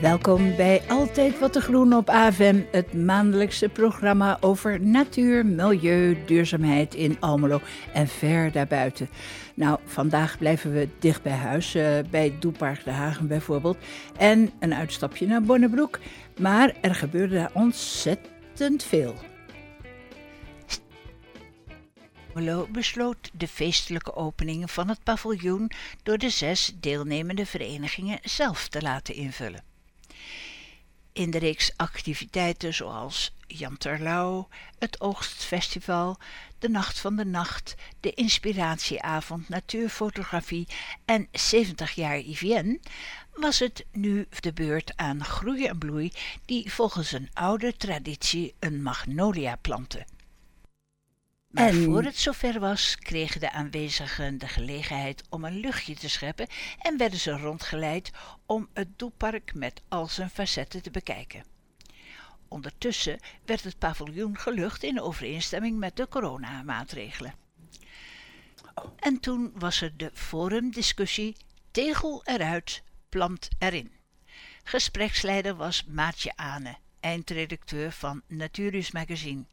Welkom bij Altijd wat te groen op AVM, het maandelijkse programma over natuur, milieu, duurzaamheid in Almelo en ver daarbuiten. Nou, vandaag blijven we dicht bij huis, uh, bij Doepark de Hagen bijvoorbeeld, en een uitstapje naar Bonnebroek. Maar er gebeurde daar ontzettend veel. Almelo besloot de feestelijke opening van het paviljoen door de zes deelnemende verenigingen zelf te laten invullen in de reeks activiteiten zoals Jan Terlouw, het Oogstfestival, de Nacht van de Nacht, de Inspiratieavond Natuurfotografie en 70 jaar IVN, was het nu de beurt aan Groei en Bloei die volgens een oude traditie een magnolia planten. Maar en... voor het zover was, kregen de aanwezigen de gelegenheid om een luchtje te scheppen en werden ze rondgeleid om het doelpark met al zijn facetten te bekijken. Ondertussen werd het paviljoen gelucht in overeenstemming met de coronamaatregelen. En toen was er de forumdiscussie Tegel eruit, plant erin. Gespreksleider was Maatje Ane, eindredacteur van Naturus Magazine.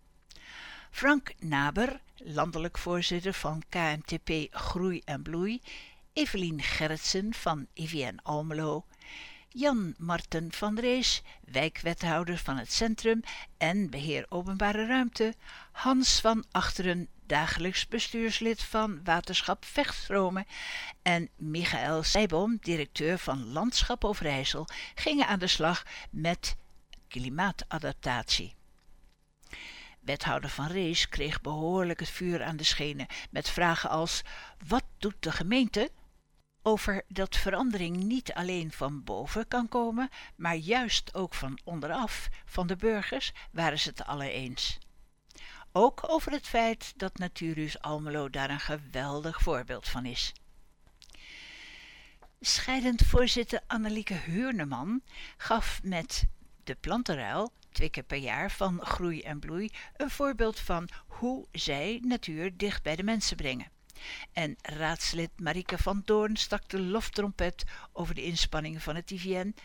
Frank Naber, landelijk voorzitter van KMTP Groei en Bloei, Evelien Gerritsen van IVN Almelo, Jan Marten van Rees, wijkwethouder van het centrum en beheer openbare ruimte, Hans van Achteren, dagelijks bestuurslid van Waterschap Vechtstromen en Michael Seibom, directeur van Landschap Overijssel, gingen aan de slag met klimaatadaptatie. Wethouder Van Rees kreeg behoorlijk het vuur aan de schenen met vragen als: wat doet de gemeente? Over dat verandering niet alleen van boven kan komen, maar juist ook van onderaf, van de burgers, waren ze het alle eens. Ook over het feit dat Naturus Almelo daar een geweldig voorbeeld van is. Scheidend voorzitter Annelieke Huurneman gaf met de plantenruil twee keer per jaar van Groei en Bloei een voorbeeld van hoe zij natuur dicht bij de mensen brengen. En raadslid Marike van Doorn stak de loftrompet over de inspanningen van het IVN.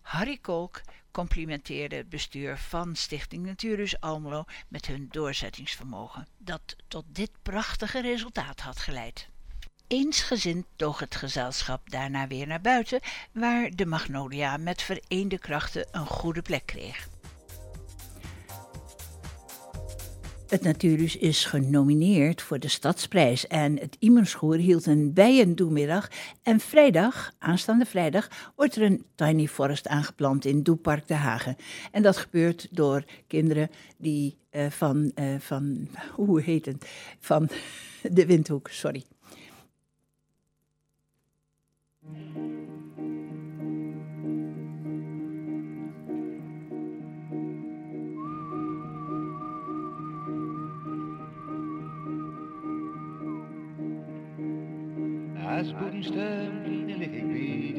Harry Kolk complimenteerde het bestuur van Stichting Natuurus Almelo met hun doorzettingsvermogen, dat tot dit prachtige resultaat had geleid. Eensgezind toog het gezelschap daarna weer naar buiten, waar de magnolia met vereende krachten een goede plek kreeg. Het Natuurhuis is genomineerd voor de Stadsprijs en het Imerschoer hield een bijendoemiddag. En vrijdag, aanstaande vrijdag, wordt er een tiny forest aangeplant in Doepark de Hagen. En dat gebeurt door kinderen die uh, van, uh, van, hoe heet het, van de Windhoek, sorry. Als boetensteun lig ik bij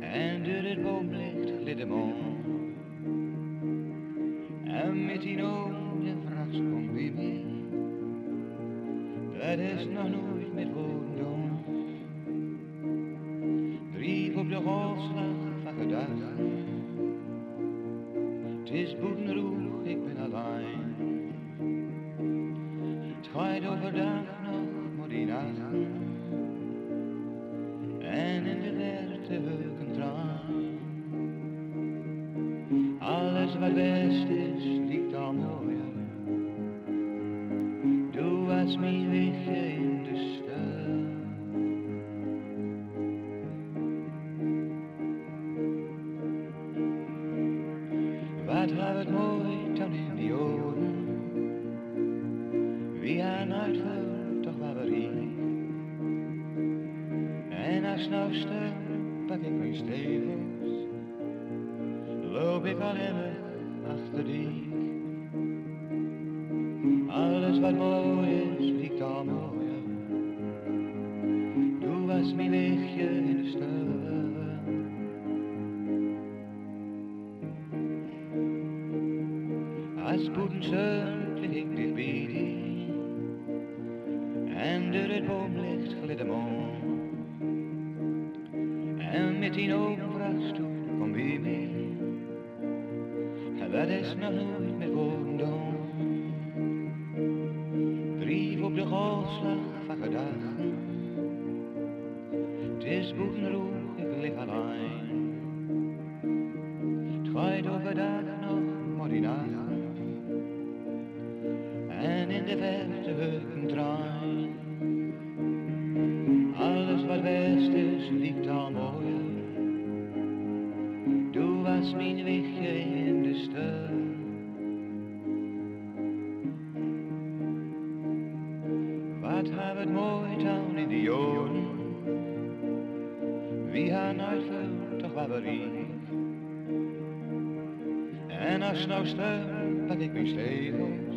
En door het boomlicht glit hem om. En met die de vracht komt bij mij. Dat is nog nooit met woorden doen. Drie op de golfslag van gedachten. Het is boetenroeg, ik ben alleen. Het gaat overdag die Gaat overdag nog nachten. En in de verte heuken trein. Alles wat best is, liegt al mooier. Du was mijn wichtje in de stad. Stuk, pak ik mijn stegels.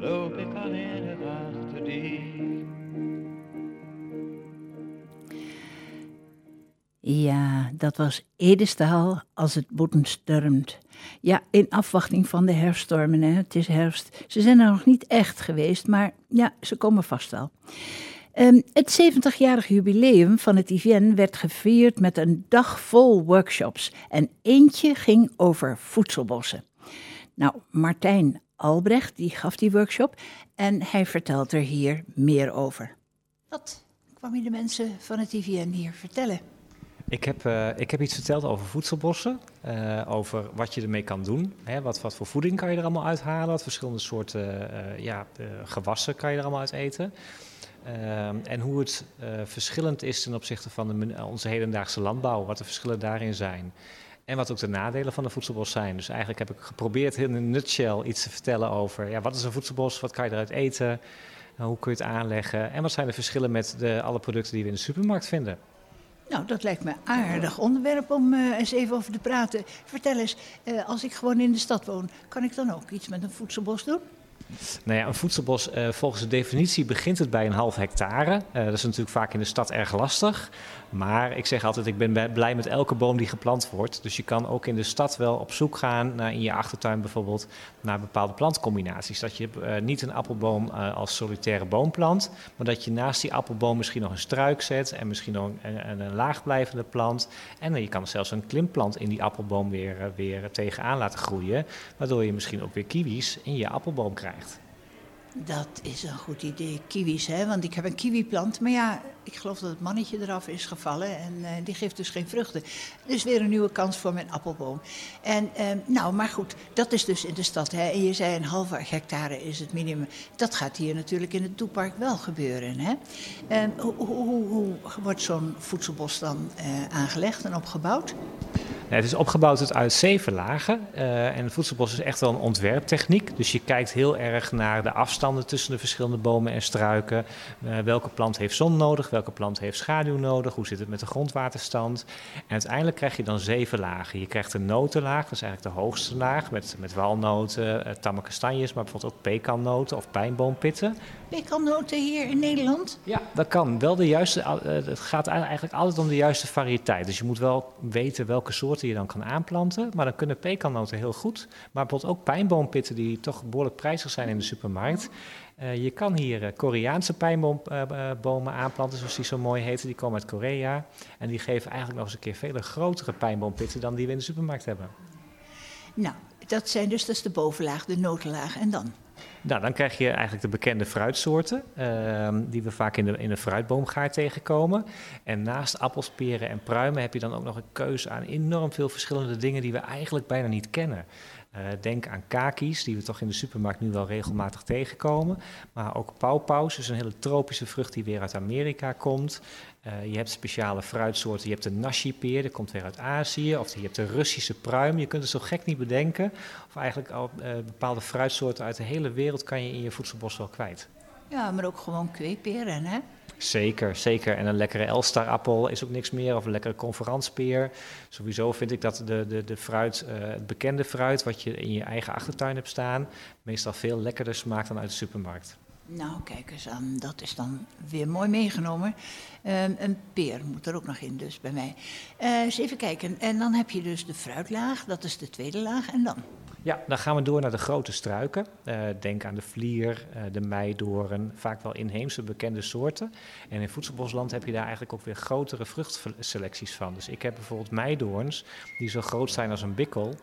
Loop ik alleen achter die. Ja, dat was Edestaal als het boeten stormt. Ja, in afwachting van de herfststormen, hè. het is herfst. Ze zijn er nog niet echt geweest, maar ja, ze komen vast wel. Ehm, het 70-jarig jubileum van het IVN werd gevierd met een dag vol workshops. En eentje ging over voedselbossen. Nou, Martijn Albrecht die gaf die workshop en hij vertelt er hier meer over. Wat kwam je de mensen van het IVN hier vertellen? Ik heb, uh, ik heb iets verteld over voedselbossen, uh, over wat je ermee kan doen. Hè, wat, wat voor voeding kan je er allemaal uithalen, wat verschillende soorten uh, ja, gewassen kan je er allemaal uit eten. Ehm, en hoe het verschillend is ten opzichte van de, onze hedendaagse landbouw, wat de verschillen daarin zijn. En wat ook de nadelen van de voedselbos zijn. Dus eigenlijk heb ik geprobeerd in een nutshell iets te vertellen over ja, wat is een voedselbos, wat kan je eruit eten, hoe kun je het aanleggen en wat zijn de verschillen met de, alle producten die we in de supermarkt vinden. Nou, dat lijkt me een aardig onderwerp om uh, eens even over te praten. Vertel eens, uh, als ik gewoon in de stad woon, kan ik dan ook iets met een voedselbos doen? Nou ja, een voedselbos, uh, volgens de definitie begint het bij een half hectare. Uh, dat is natuurlijk vaak in de stad erg lastig. Maar ik zeg altijd, ik ben blij met elke boom die geplant wordt. Dus je kan ook in de stad wel op zoek gaan, naar in je achtertuin bijvoorbeeld, naar bepaalde plantcombinaties. Dat je uh, niet een appelboom als solitaire boom plant, maar dat je naast die appelboom misschien nog een struik zet en misschien nog een, een, een laagblijvende plant. En je kan zelfs een klimplant in die appelboom weer, weer tegenaan laten groeien, waardoor je misschien ook weer kiwis in je appelboom krijgt. Dat is een goed idee, kiwis, hè? want ik heb een kiwiplant. Maar ja, ik geloof dat het mannetje eraf is gevallen en uh, die geeft dus geen vruchten. Dus weer een nieuwe kans voor mijn appelboom. En uh, nou, maar goed, dat is dus in de stad. Hè? En je zei een halve hectare is het minimum. Dat gaat hier natuurlijk in het Toepark wel gebeuren. Hè? Uh, hoe, hoe, hoe, wordt zo'n voedselbos dan eh, aangelegd en opgebouwd? Nee, het is opgebouwd uit zeven lagen. Uh, en het voedselbos is echt wel een ontwerptechniek. Dus je kijkt heel erg naar de afstanden tussen de verschillende bomen en struiken. Welke plant heeft zon nodig? Welke plant heeft schaduw nodig? Hoe zit het met de grondwaterstand? En uiteindelijk krijg je dan zeven lagen. Je krijgt een notenlaag, dat is eigenlijk de hoogste laag. Met, met walnoten, uh, tamme kastanjes, maar bijvoorbeeld ook pekannoten of pijnboompitten. Pekannoten hier in Nederland? Ja, dat kan. Wel de juiste, het gaat eigenlijk altijd om de juiste variëteit. Dus je moet wel weten welke soorten je dan kan aanplanten. Maar dan kunnen pekannoten heel goed. Maar bijvoorbeeld ook pijnboompitten die toch behoorlijk prijzig zijn in de supermarkt. Uh, je kan hier uh, Koreaanse pijnboombomen uh, aanplanten, zoals die zo mooi heten. Die komen uit Korea. En die geven eigenlijk nog eens een keer vele grotere pijnboompitten dan die we in de supermarkt hebben. Nou, dat zijn dus dat is de bovenlaag, de notenlaag. En dan? Nou, dan krijg je eigenlijk de bekende fruitsoorten, uh, die we vaak in de, in de fruitboomgaard tegenkomen. En naast appels, peren en pruimen heb je dan ook nog een keuze aan enorm veel verschillende dingen die we eigenlijk bijna niet kennen. Uh, denk aan kaki's, die we toch in de supermarkt nu wel regelmatig tegenkomen. Maar ook pauwpaus, dus een hele tropische vrucht die weer uit Amerika komt. Uh, je hebt speciale fruitsoorten. Je hebt de nashi-peer, dat komt weer uit Azië. Of je hebt de Russische pruim. Je kunt het zo gek niet bedenken. Of eigenlijk al uh, bepaalde fruitsoorten uit de hele wereld kan je in je voedselbos wel kwijt. Ja, maar ook gewoon kweekperen, hè? Zeker, zeker. En een lekkere Elstarappel is ook niks meer. Of een lekkere conferantspeer. Sowieso vind ik dat de, de, de fruit, uh, het bekende fruit wat je in je eigen achtertuin hebt staan, meestal veel lekkerder smaakt dan uit de supermarkt. Nou, kijk eens aan, dat is dan weer mooi meegenomen. Uh, een peer moet er ook nog in, dus bij mij. Uh, eens even kijken. En dan heb je dus de fruitlaag, dat is de tweede laag. En dan? Ja, dan gaan we door naar de grote struiken. Uh, denk aan de vlier, uh, de meidoorn, vaak wel inheemse bekende soorten. En in voedselbosland heb je daar eigenlijk ook weer grotere vruchtselecties van. Dus ik heb bijvoorbeeld meidoorns die zo groot zijn als een bikkel.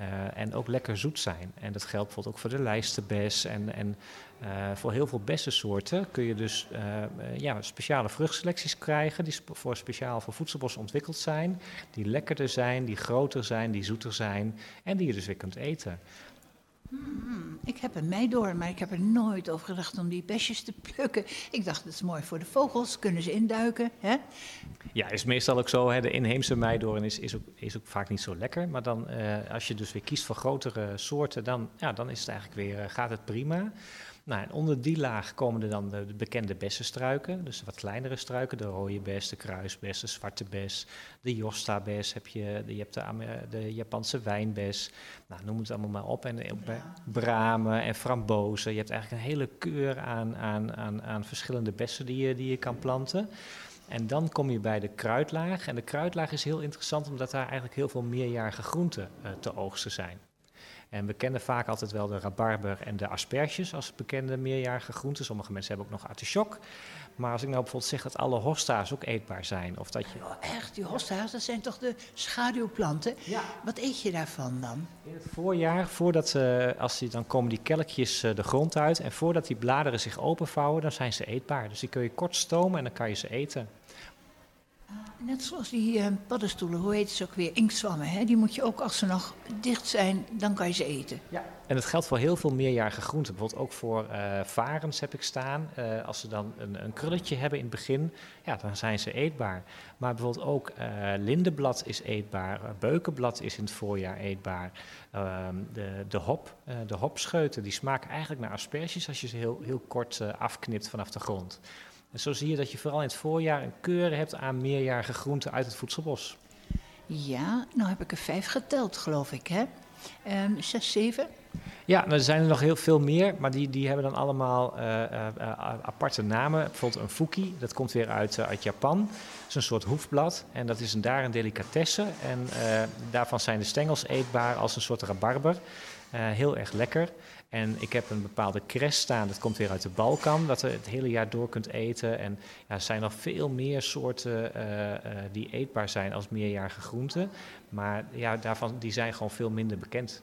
Uh, en ook lekker zoet zijn. En dat geldt bijvoorbeeld ook voor de lijstenbes. En, en uh, voor heel veel bessensoorten kun je dus uh, ja, speciale vruchtselecties krijgen. Die sp voor speciaal voor voedselbos ontwikkeld zijn. Die lekkerder zijn, die groter zijn, die zoeter zijn. En die je dus weer kunt eten. Hmm, ik heb een meidoorn, maar ik heb er nooit over gedacht om die besjes te plukken. Ik dacht, dat is mooi voor de vogels, kunnen ze induiken. Hè? Ja, is meestal ook zo. Hè, de inheemse meidoorn is, is, ook, is ook vaak niet zo lekker. Maar dan, als je dus weer kiest voor grotere soorten, dan, ja, dan is het eigenlijk weer, gaat het prima. Nou, en onder die laag komen er dan de, de, bekende bessenstruiken, dus de wat kleinere struiken, de rode bes, de kruisbes, de zwarte bes, de josta-bes, heb je, de, je hebt de, de, Japanse wijnbes, nou, noem het allemaal maar op, en bij bramen en frambozen. Je hebt eigenlijk een hele keur aan, aan, aan, aan verschillende bessen die je, die je kan planten. En dan kom je bij de kruidlaag. En de kruidlaag is heel interessant omdat daar eigenlijk heel veel meerjarige groenten uh, te oogsten zijn. En we kennen vaak altijd wel de rabarber en de asperges als bekende meerjarige groenten. Sommige mensen hebben ook nog artichok. Maar als ik nou bijvoorbeeld zeg dat alle hosta's ook eetbaar zijn, of dat je... Oh, echt, die hosta's, dat zijn toch de schaduwplanten? Ja. Wat eet je daarvan dan? In het voorjaar, voordat, uh, als die, dan komen die kelkjes uh, de grond uit en voordat die bladeren zich openvouwen, dan zijn ze eetbaar. Dus die kun je kort stomen en dan kan je ze eten. Net zoals die uh, paddenstoelen, hoe heet ze ook weer? Inktzwammen, hè? Die moet je ook als ze nog dicht zijn, dan kan je ze eten. Ja. En dat geldt voor heel veel meerjarige groenten. Bijvoorbeeld ook voor uh, varens heb ik staan. Uh, als ze dan een, een, krulletje hebben in het begin, ja, dan zijn ze eetbaar. Maar bijvoorbeeld ook lindenblad is eetbaar. beukenblad is in het voorjaar eetbaar. Ehm, de, de hop, de hopscheuten, die smaken eigenlijk naar asperges als je ze heel, heel kort afknipt vanaf de grond. En zo zie je dat je vooral in het voorjaar een keur hebt aan meerjarige groenten uit het voedselbos. Ja, nou heb ik er vijf geteld, geloof ik, hè? Um, zes, zeven? Ja, nou, er zijn er nog heel veel meer, maar die, die hebben dan allemaal uh, uh, aparte namen. Bijvoorbeeld een fuki, dat komt weer uit, uit Japan. Dat is een soort hoefblad en dat is een, daar een delicatesse. En daarvan zijn de stengels eetbaar als een soort rabarber. heel erg lekker. En ik heb een bepaalde cres staan, dat komt weer uit de Balkan, dat je het hele jaar door kunt eten. En ja, er zijn nog veel meer soorten uh, uh, die eetbaar zijn als meerjarige groenten. Maar ja, daarvan, die zijn gewoon veel minder bekend.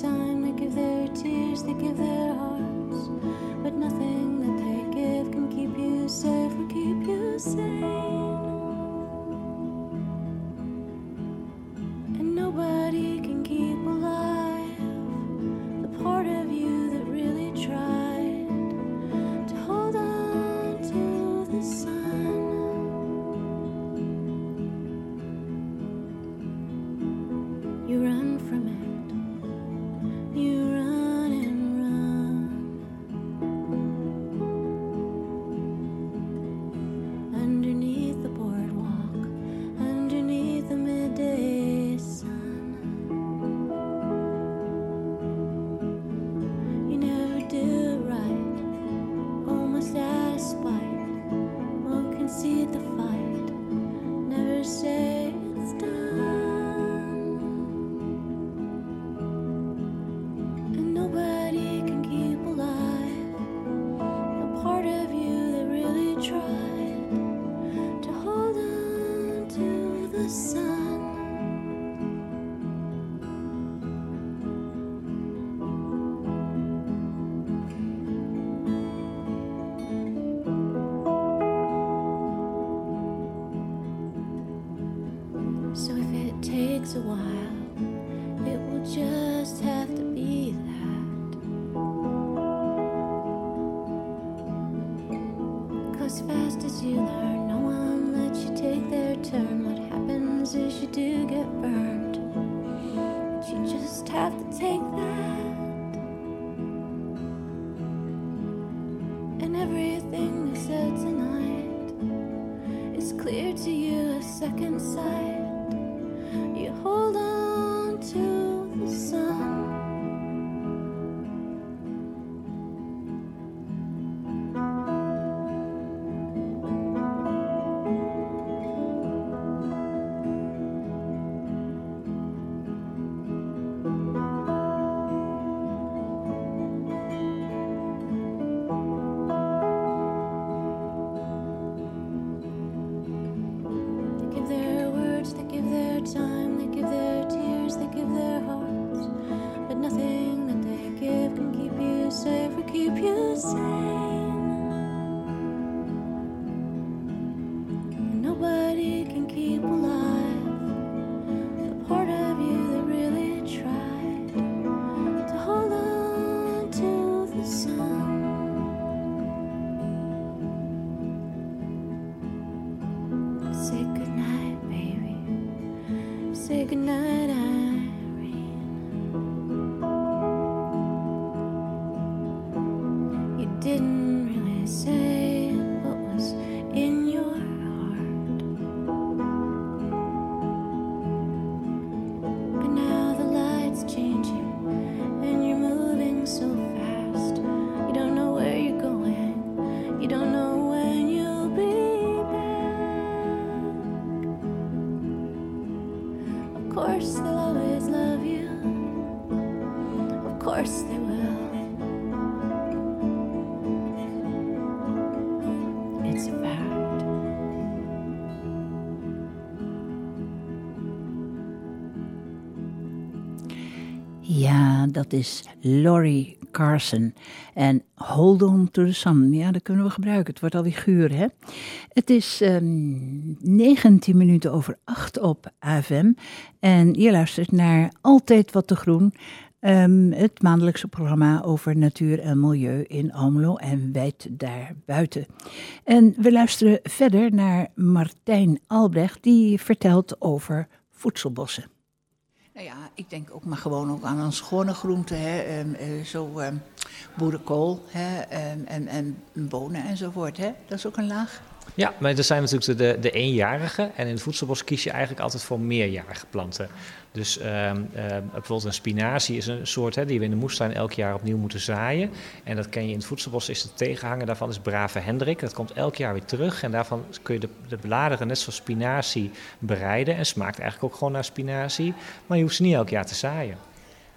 Time, they give their tears, they give their hearts, but nothing that they give can keep you safe or keep you sane. Didn't really say dat is Laurie Carson. En Hold On To The Sun. Ja, dat kunnen we gebruiken. Het wordt alweer guur, hè? Het is ehm 19 minuten over 8 op AFM. En je luistert naar Altijd Wat Te Groen. ehm, het maandelijkse programma over natuur en milieu in Almelo en wijd daarbuiten. En we luisteren verder naar Martijn Albrecht, die vertelt over voedselbossen. Nou ja, ik denk ook maar gewoon ook aan een schone groente, hè, ehm, eh, zo ehm, boerenkool hè, ehm, en, en bonen enzovoort. Hè. Dat is ook een laag. Ja, maar er zijn natuurlijk de, de eenjarige. En in het voedselbos kies je eigenlijk altijd voor meerjarige planten. Dus ehm, ehm, bijvoorbeeld een spinazie is een soort hè, die we in de moestuin elk jaar opnieuw moeten zaaien. En dat ken je in het voedselbos, is de tegenhanger daarvan is Brave Hendrik. Dat komt elk jaar weer terug en daarvan kun je de, de bladeren net zoals spinazie bereiden. En smaakt eigenlijk ook gewoon naar spinazie, maar je hoeft ze niet elk jaar te zaaien.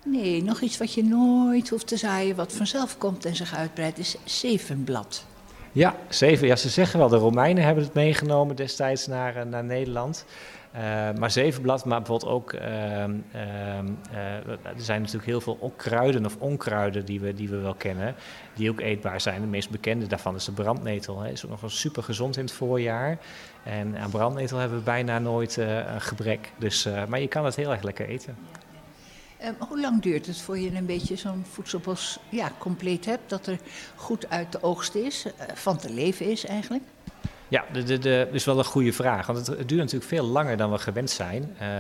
Nee, nog iets wat je nooit hoeft te zaaien, wat vanzelf komt en zich uitbreidt, is zevenblad. Ja, zeven. Ja, ze zeggen wel, de Romeinen hebben het meegenomen destijds naar, eh, naar Nederland. Eh, maar zevenblad, maar bijvoorbeeld ook, ehm, ehm, eh, er zijn natuurlijk heel veel kruiden of onkruiden die we, die we wel kennen, die ook eetbaar zijn. De meest bekende daarvan is de brandnetel. Hè. Is ook nog wel super gezond in het voorjaar. En aan brandnetel hebben we bijna nooit eh, een gebrek. Dus, maar je kan het heel erg lekker eten. Ehm, hoe lang duurt het voor je een beetje zo'n voedselbos ja, compleet hebt, dat er goed uit de oogst is, van te leven is eigenlijk? Ja, de, de, de, is wel een goede vraag. Want het, duurt natuurlijk veel langer dan we gewend zijn. Ehm,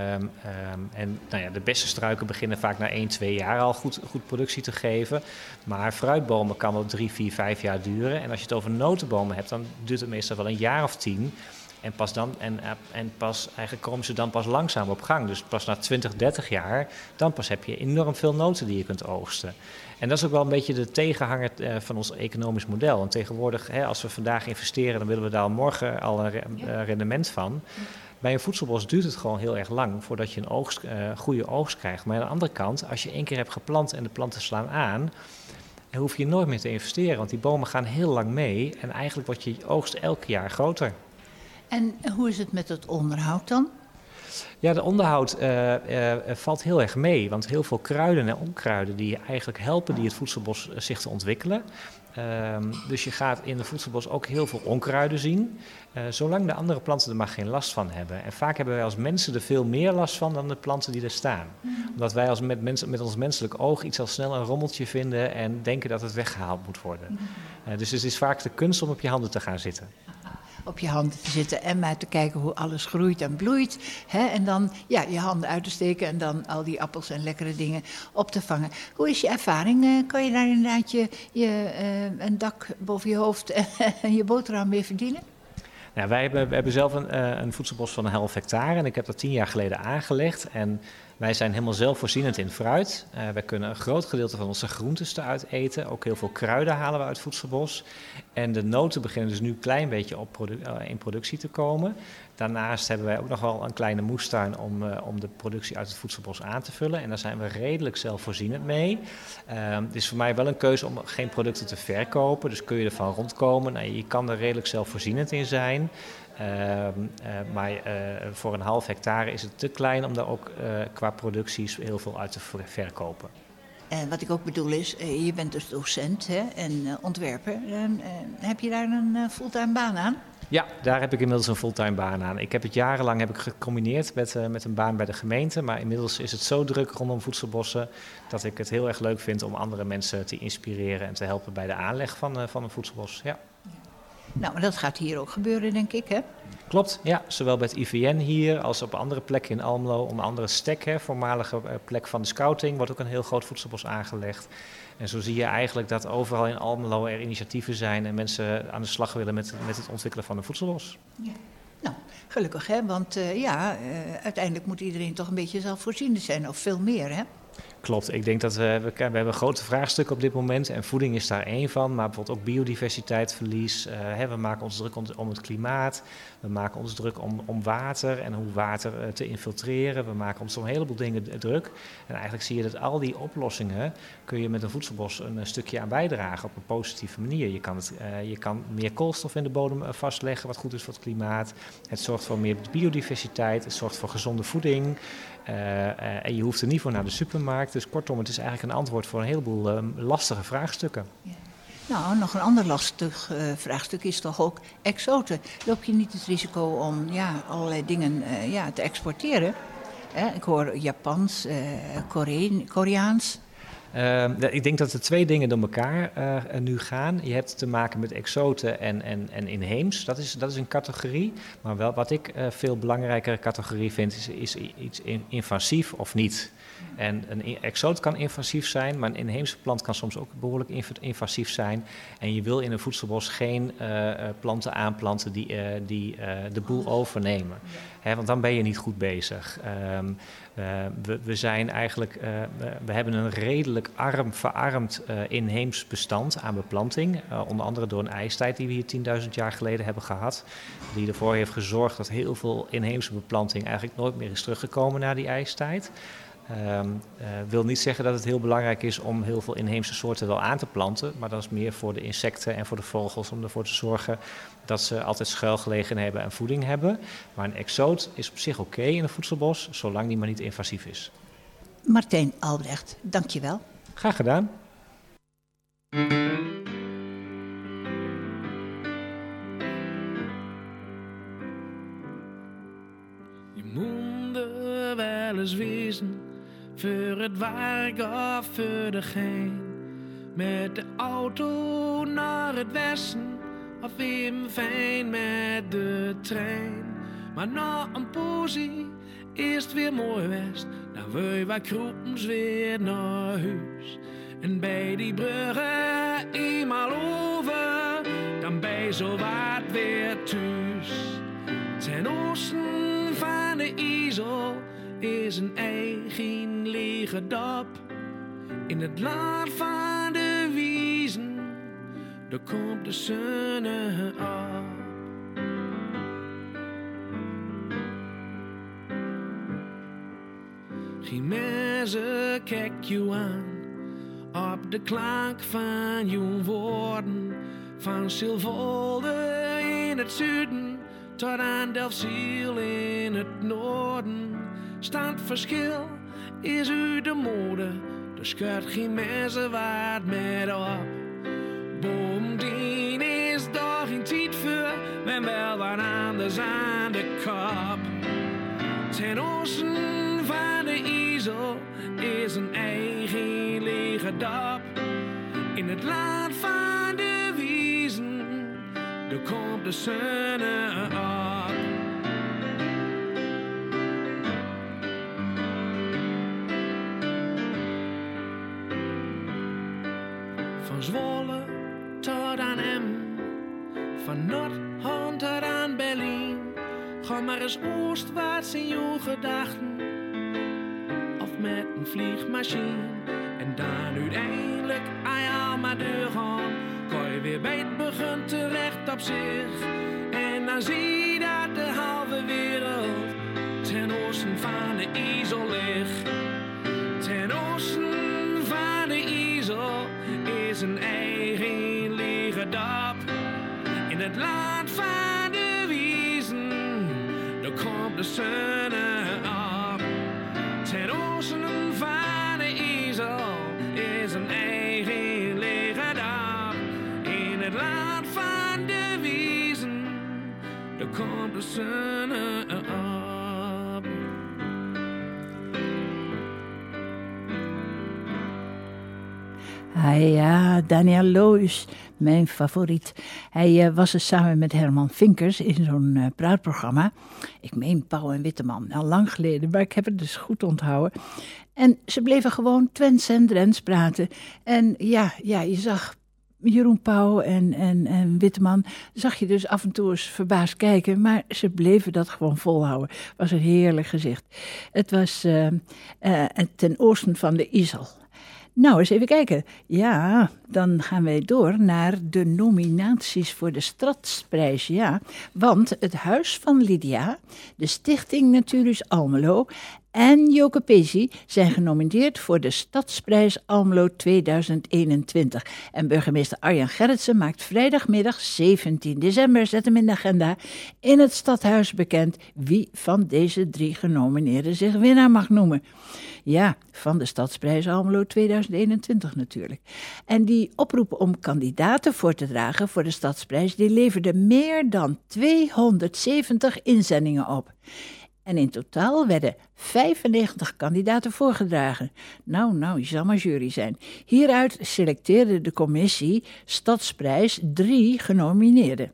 ehm, en nou ja, de beste struiken beginnen vaak na 1, 2 jaar al goed, goed productie te geven. Maar fruitbomen kan wel 3, 4, 5 jaar duren. En als je het over notenbomen hebt, dan duurt het meestal wel een jaar of 10. En, pas dan, en, eh, en pas, eigenlijk komen ze dan pas langzaam op gang. Dus pas na 20, 30 jaar, dan pas heb je enorm veel noten die je kunt oogsten. En dat is ook wel een beetje de tegenhanger eh, van ons economisch model. Want tegenwoordig, hè, als we vandaag investeren, dan willen we daar morgen al een re- rendement van. Bij een voedselbos duurt het gewoon heel erg lang voordat je een oogst, eh, goede oogst krijgt. Maar aan de andere kant, als je één keer hebt geplant en de planten slaan aan, dan hoef je nooit meer te investeren. Want die bomen gaan heel lang mee en eigenlijk wordt je oogst elk jaar groter. En hoe is het met het onderhoud dan? Ja, de onderhoud eh, eh, eh, valt heel erg mee. Want heel veel kruiden en onkruiden die eigenlijk helpen die het voedselbos zich te ontwikkelen. Ehm, dus je gaat in het voedselbos ook heel veel onkruiden zien. zolang de andere planten er maar geen last van hebben. En vaak hebben wij als mensen er veel meer last van dan de planten die er staan. Omdat wij als met, mensen, met ons menselijk oog iets al snel een rommeltje vinden en denken dat het weggehaald moet worden. Eh, dus het is vaak de kunst om op je handen te gaan zitten. Op je handen te zitten en maar te kijken hoe alles groeit en bloeit. Hè? En dan ja, je handen uit te steken en dan al die appels en lekkere dingen op te vangen. Hoe is je ervaring? Eh, kan je daar inderdaad je, je, eh, een dak boven je hoofd en je boterham mee verdienen? Nou, wij hebben, we hebben zelf een, eh, een voedselbos van een half hectare en ik heb dat tien jaar geleden aangelegd. En wij zijn helemaal zelfvoorzienend in fruit. Eh wij kunnen een groot gedeelte van onze groentes eruit eten. Ook heel veel kruiden halen we uit het voedselbos. En de noten beginnen dus nu een klein beetje op eh, in productie te komen. Daarnaast hebben wij ook nog wel een kleine moestuin om, eh, om de productie uit het voedselbos aan te vullen. En daar zijn we redelijk zelfvoorzienend mee. Ehm, het is voor mij wel een keuze om geen producten te verkopen. Dus kun je ervan rondkomen. Nou, je kan er redelijk zelfvoorzienend in zijn. Ehm, eh, maar eh, voor een half hectare is het te klein om daar ook eh, qua producties heel veel uit te ver- verkopen. En wat ik ook bedoel is, je bent dus docent hè, en ontwerper. En, eh, heb je daar een fulltime baan aan? Ja, daar heb ik inmiddels een fulltime baan aan. Ik heb het jarenlang heb ik gecombineerd met, met een baan bij de gemeente. Maar inmiddels is het zo druk rondom voedselbossen dat ik het heel erg leuk vind om andere mensen te inspireren en te helpen bij de aanleg van, van een voedselbos. Ja. Nou, maar dat gaat hier ook gebeuren, denk ik, hè? Klopt, ja. Zowel bij het IVN hier als op andere plekken in Almelo. Om andere stek, hè, voormalige eh, plek van de scouting, wordt ook een heel groot voedselbos aangelegd. En zo zie je eigenlijk dat overal in Almelo er initiatieven zijn en mensen aan de slag willen met, met het ontwikkelen van een voedselbos. Nou, gelukkig, hè? Want eh, ja, eh, uiteindelijk moet iedereen toch een beetje zelfvoorzienend zijn, of veel meer, hè? Klopt, ik denk dat we, we, we hebben grote vraagstukken op dit moment en voeding is daar één van, maar bijvoorbeeld ook biodiversiteitsverlies. eh, hè, we maken ons druk om, het klimaat, we maken ons druk om, om water en hoe water eh, te infiltreren. We maken ons om een heleboel dingen druk. En eigenlijk zie je dat al die oplossingen kun je met een voedselbos een, eh, stukje aan bijdragen op een positieve manier. Je kan, het, je kan meer koolstof in de bodem vastleggen, wat goed is voor het klimaat. Het zorgt voor meer biodiversiteit, het zorgt voor gezonde voeding. En je hoeft er niet voor naar de supermarkt. Dus kortom, het is eigenlijk een antwoord voor een heleboel eh, lastige vraagstukken. Nou, nog een ander lastig eh, vraagstuk is toch ook exoten. Loop je niet het risico om ja, allerlei dingen eh, ja, te exporteren? Ik hoor Japans, eh Koreen- Koreaans. Ehm, ik denk dat er twee dingen door elkaar nu gaan. Je hebt te maken met exoten en, en, en inheems. Dat is, dat is een categorie. Maar wel, wat ik veel belangrijkere categorie vind, is, is iets in- invasief of niet. En een exoot kan invasief zijn, maar een inheemse plant kan soms ook behoorlijk inv- invasief zijn. En je wil in een voedselbos geen eh, eh, planten aanplanten die, eh, die de boel overnemen. Hè, want dan ben je niet goed bezig. Ehm, eh, we, we zijn eigenlijk, we, hebben een redelijk arm, verarmd inheems bestand aan beplanting. Onder andere door een ijstijd die we hier 10.000 jaar geleden hebben gehad. Die ervoor heeft gezorgd dat heel veel inheemse beplanting eigenlijk nooit meer is teruggekomen na die ijstijd. Ehm eh, wil niet zeggen dat het heel belangrijk is om heel veel inheemse soorten wel aan te planten, maar dat is meer voor de insecten en voor de vogels om ervoor te zorgen dat ze altijd schuilgelegen hebben en voeding hebben. Maar een exoot is op zich oké in een voedselbos, zolang die maar niet invasief is. Martijn Albrecht, dankjewel. Graag gedaan. Je moet er wel eens wezen voor het werk of voor de gein. Met de auto naar het westen of even fijn met de trein. Maar na een poesie is het weer mooi west. Dan wil je wat kroepens weer naar huis. En bij die bruggen eenmaal over, dan je zo wat weer thuis. Ten oosten van de IJssel is een eigen lege dap. In het land van de wiezen, daar komt de zon op. Geen mensen kijk je aan op de klank van je woorden. Van Silvolde in het zuiden tot aan Delfziel in het noorden. Standverschil is u de mode, er scheurt geen mensen wat met op. Bovendien is daar geen tijd voor, men wel wat anders aan de kop. Ten oosten van de IJssel is een eigen lege dap. In het land van de wiezen, daar komt de zon op. Zwolle tot aan Em, Van Noord tot aan Berlijn. Ga maar eens oostwaarts in je gedachten. Of met een vliegmachine. En dan uiteindelijk aan jou maar deur gaan. Je weer bij het begin terecht op zich. Ah ja, Daniel Loos, mijn favoriet. Hij eh, was er samen met Herman Vinkers in zo'n eh, praatprogramma. Ik meen Pauw en Witteman, al lang geleden, maar ik heb het dus goed onthouden. En ze bleven gewoon Twents en Drents praten. En ja, ja je zag Jeroen Pauw en, en, en Witteman, zag je dus af en toe eens verbaasd kijken, maar ze bleven dat gewoon volhouden. Was een heerlijk gezicht. Het was eh, ten oosten van de IJssel. Nou, eens even kijken. Ja, dan gaan wij door naar de nominaties voor de Stadsprijs. Ja, want het Huis van Lydia, de Stichting Naturus Almelo en Joke Pesi zijn genomineerd voor de Stadsprijs Almelo 2021. En burgemeester Arjan Gerritsen maakt vrijdagmiddag 17 december, zet hem in de agenda, in het stadhuis bekend wie van deze drie genomineerden zich winnaar mag noemen. Ja, van de Stadsprijs Almelo 2021 natuurlijk. En die oproep om kandidaten voor te dragen voor de Stadsprijs, die leverde meer dan 270 inzendingen op. En in totaal werden 95 kandidaten voorgedragen. Nou, nou, je zal maar jury zijn. Hieruit selecteerde de commissie Stadsprijs drie genomineerden.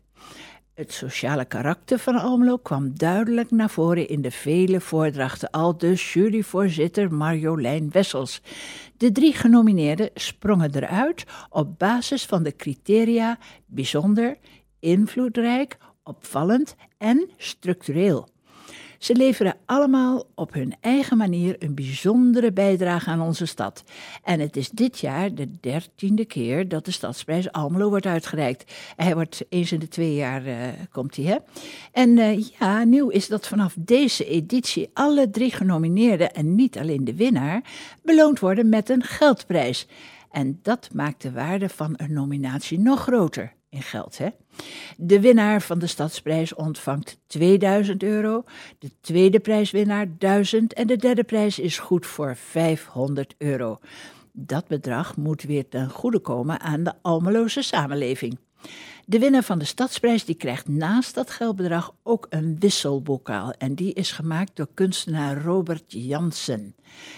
Het sociale karakter van Almelo kwam duidelijk naar voren in de vele voordrachten, al dus juryvoorzitter Marjolein Wessels. De drie genomineerden sprongen eruit op basis van de criteria bijzonder, invloedrijk, opvallend en structureel. Ze leveren allemaal op hun eigen manier een bijzondere bijdrage aan onze stad. En het is dit jaar de dertiende keer dat de Stadsprijs Almelo wordt uitgereikt. Hij wordt eens in de twee jaar, uh, komt hij, hè? En uh, ja, nieuw is dat vanaf deze editie alle drie genomineerden, en niet alleen de winnaar, beloond worden met een geldprijs. En dat maakt de waarde van een nominatie nog groter in geld. Hè? De winnaar van de Stadsprijs ontvangt 2000 euro, de tweede prijswinnaar 1000 en de derde prijs is goed voor 500 euro. Dat bedrag moet weer ten goede komen aan de Almeloze samenleving. De winnaar van de Stadsprijs die krijgt naast dat geldbedrag ook een wisselbokaal. En die is gemaakt door kunstenaar Robert Jansen.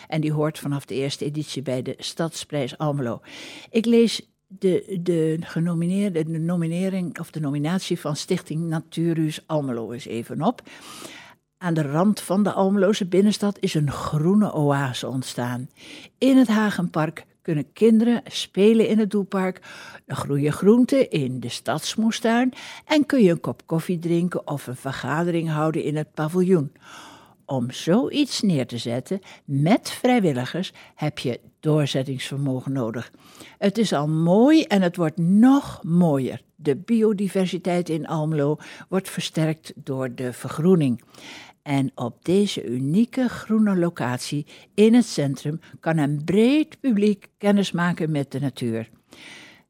En die hoort vanaf de eerste editie bij de Stadsprijs Almelo. Ik lees de, de genomineerde, de nominering of de nominatie van Stichting Naturus Almelo is even op. Aan de rand van de Almeloze binnenstad is een groene oase ontstaan. In het Hagenpark kunnen kinderen spelen in het doelpark, groeien groenten in de stadsmoestuin en kun je een kop koffie drinken of een vergadering houden in het paviljoen. Om zoiets neer te zetten met vrijwilligers heb je doorzettingsvermogen nodig. Het is al mooi en het wordt nog mooier. De biodiversiteit in Almelo wordt versterkt door de vergroening. En op deze unieke groene locatie in het centrum kan een breed publiek kennis maken met de natuur.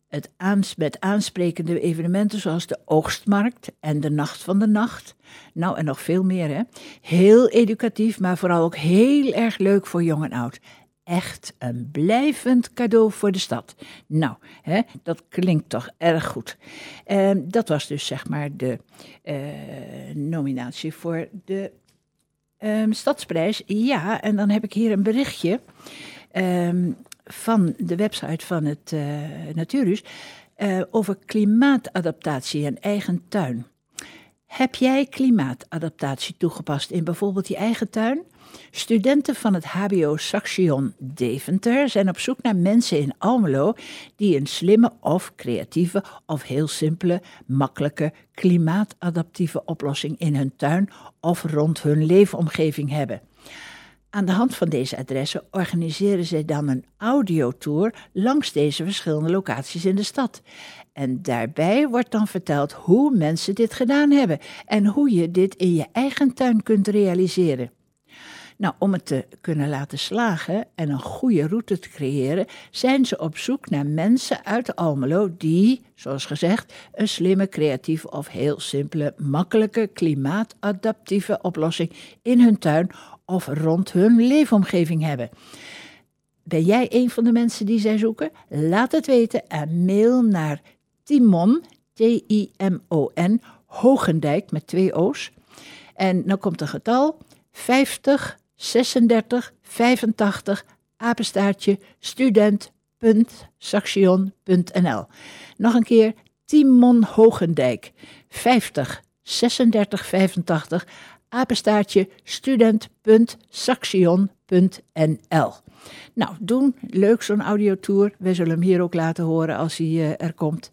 Het aans met aansprekende evenementen zoals de Oogstmarkt en de Nacht van de Nacht. Nou, en nog veel meer, hè? Heel educatief, maar vooral ook heel erg leuk voor jong en oud. Echt een blijvend cadeau voor de stad. Nou, hè, dat klinkt toch erg goed. Uh, dat was dus zeg maar de uh, nominatie voor de uh, Stadsprijs. Ja, en dan heb ik hier een berichtje. Um, van de website van het uh, over klimaatadaptatie en eigen tuin. Heb jij klimaatadaptatie toegepast in bijvoorbeeld je eigen tuin? Studenten van het HBO Saxion Deventer zijn op zoek naar mensen in Almelo die een slimme of creatieve of heel simpele, makkelijke, klimaatadaptieve oplossing in hun tuin of rond hun leefomgeving hebben. Aan de hand van deze adressen organiseren zij dan een audiotour langs deze verschillende locaties in de stad. En daarbij wordt dan verteld hoe mensen dit gedaan hebben en hoe je dit in je eigen tuin kunt realiseren. Nou, om het te kunnen laten slagen en een goede route te creëren, zijn ze op zoek naar mensen uit Almelo die, zoals gezegd, een slimme, creatieve of heel simpele, makkelijke, klimaatadaptieve oplossing in hun tuin of rond hun leefomgeving hebben. Ben jij een van de mensen die zij zoeken? Laat het weten en mail naar Timon, T-I-M-O-N, Hogendijk met twee O's. En dan komt een getal 50 36 85 apenstaartje student.saxion.nl. Nog een keer Timon Hogendijk 50 36 85 apenstaartje student.saxion.nl. Nou, doen. Leuk zo'n audiotour. We zullen hem hier ook laten horen als hij uh, er komt.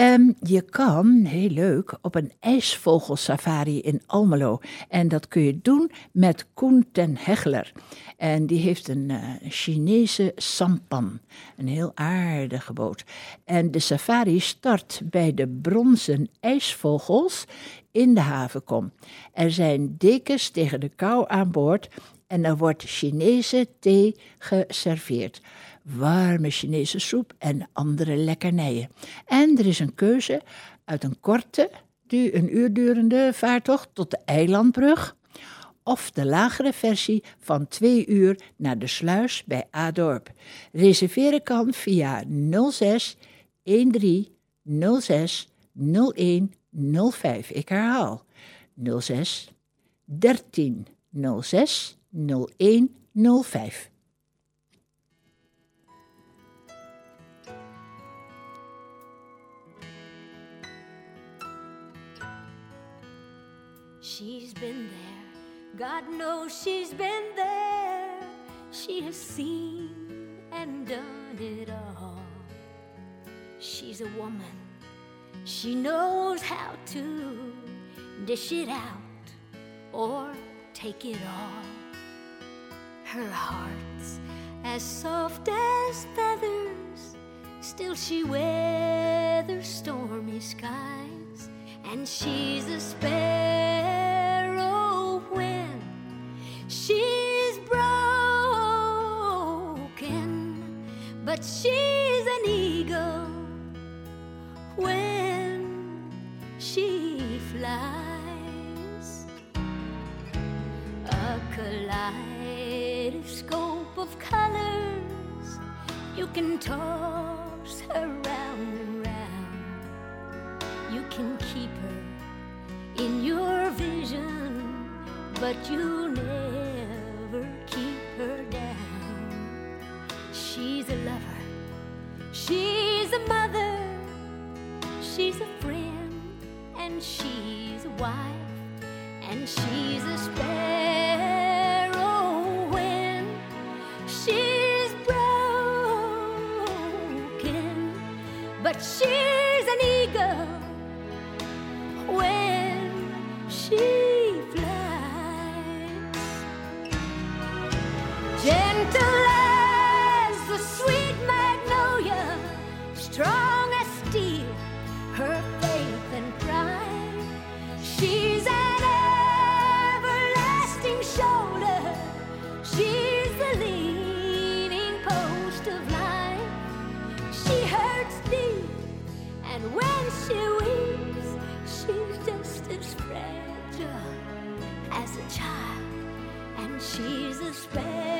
Um, je kan, heel leuk, op een ijsvogelsafari in Almelo. En dat kun je doen met Koen ten Hegler. En die heeft een uh, Chinese sampan. Een heel aardige boot. En de safari start bij de bronzen ijsvogels in de havenkom. Er zijn dekens tegen de kou aan boord en er wordt Chinese thee geserveerd. Warme Chinese soep en andere lekkernijen. En er is een keuze uit een korte, een uur durende vaartocht tot de eilandbrug. Of de lagere versie van twee uur naar de sluis bij Adorp. Reserveren kan via 06 13 06 01 05. Ik herhaal 06 13 06 01 05. She's been there, God knows she's been there. She has seen and done it all. She's a woman, she knows how to dish it out or take it all. Her heart's as soft as feathers, still she weathers stormy skies, and she's a sparrow when she's broken, but she's can talk. she's a sparrow.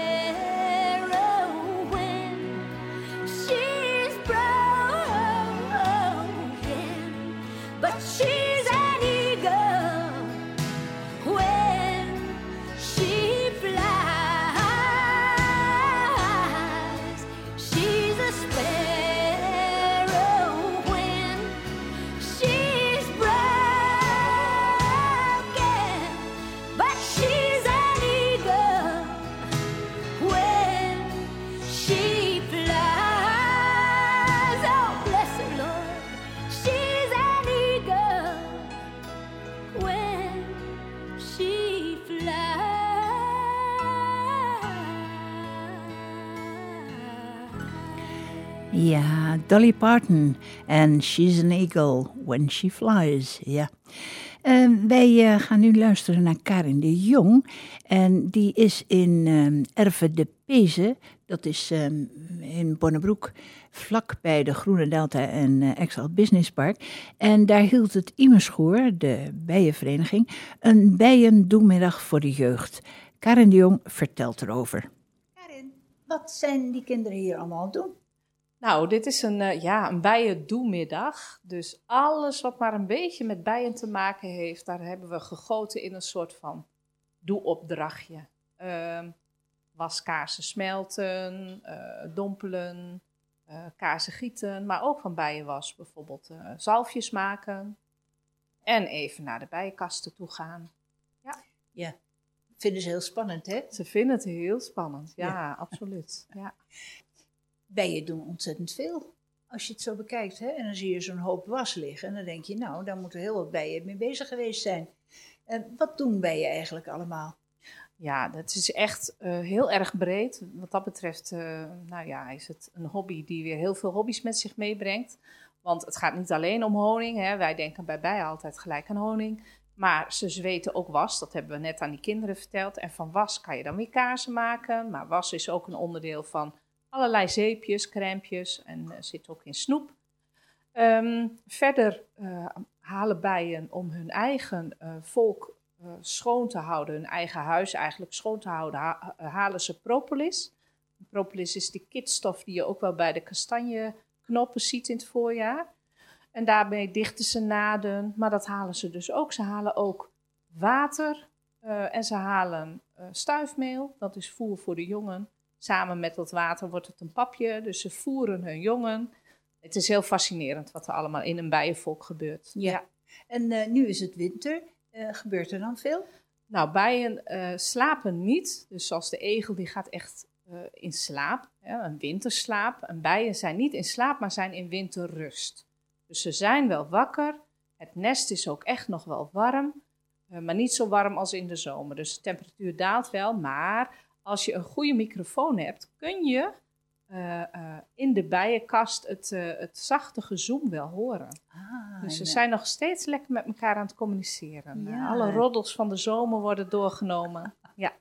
Dolly Parton en She's an Eagle When She Flies. Ja. Ehm, wij eh, gaan nu luisteren naar Karin de Jong. En die is in ehm Erve de Pezen. Dat is ehm, in Bonnebroek, vlak bij de Groene Delta en eh Excel Business Park. En daar hield het Imeschoor, de bijenvereniging, een bijendoemiddag voor de jeugd. Karin de Jong vertelt erover. Karin, wat zijn die kinderen hier allemaal doen? Nou, dit is een, eh, ja, een bijendoemiddag. Dus alles wat maar een beetje met bijen te maken heeft, daar hebben we gegoten in een soort van doe-opdrachtje. Ehm was kaarsen smelten, eh, dompelen, eh, kaarsen gieten, maar ook van bijenwas bijvoorbeeld zalfjes maken. En even naar de bijenkasten toe gaan. Ja, vinden ze heel spannend, hè? Ze vinden het heel spannend, ja, Ja. absoluut. Ja. Bijen doen ontzettend veel. Als je het zo bekijkt, hè? En dan zie je zo'n hoop was liggen. En dan denk je, nou, daar moeten heel wat bijen mee bezig geweest zijn. En wat doen bijen eigenlijk allemaal? Ja, dat is echt eh, heel erg breed. Wat dat betreft, eh, nou ja, is het een hobby die weer heel veel hobby's met zich meebrengt. Want het gaat niet alleen om honing. Hè. Wij denken bij bijen altijd gelijk aan honing. Maar ze zweten ook was. Dat hebben we net aan die kinderen verteld. En van was kan je dan weer kaarsen maken. Maar was is ook een onderdeel van allerlei zeepjes, crèmpjes en eh, zit ook in snoep. Ehm, verder eh, halen bijen om hun eigen eh, volk schoon te houden, hun eigen huis eigenlijk schoon te houden, ha- halen ze propolis. Propolis is die kitstof die je ook wel bij de kastanjeknoppen ziet in het voorjaar. En daarmee dichten ze naden, maar dat halen ze dus ook. Ze halen ook water en ze halen stuifmeel, dat is voer voor de jongen. Samen met dat water wordt het een papje, dus ze voeren hun jongen. Het is heel fascinerend wat er allemaal in een bijenvolk gebeurt. Ja. En eh, nu is het winter. Eh, gebeurt er dan veel? Nou, bijen eh, slapen niet. Dus zoals de egel, die gaat echt in slaap. Hè, een winterslaap. En bijen zijn niet in slaap, maar zijn in winterrust. Dus ze zijn wel wakker. Het nest is ook echt nog wel warm. maar niet zo warm als in de zomer. Dus de temperatuur daalt wel. Maar als je een goede microfoon hebt, kun je eh, eh, in de bijenkast het, eh, het zachte gezoem wel horen. Ah, Dus ze zijn nog steeds lekker met elkaar aan het communiceren. Ja. Alle roddels van de zomer worden doorgenomen. Ja,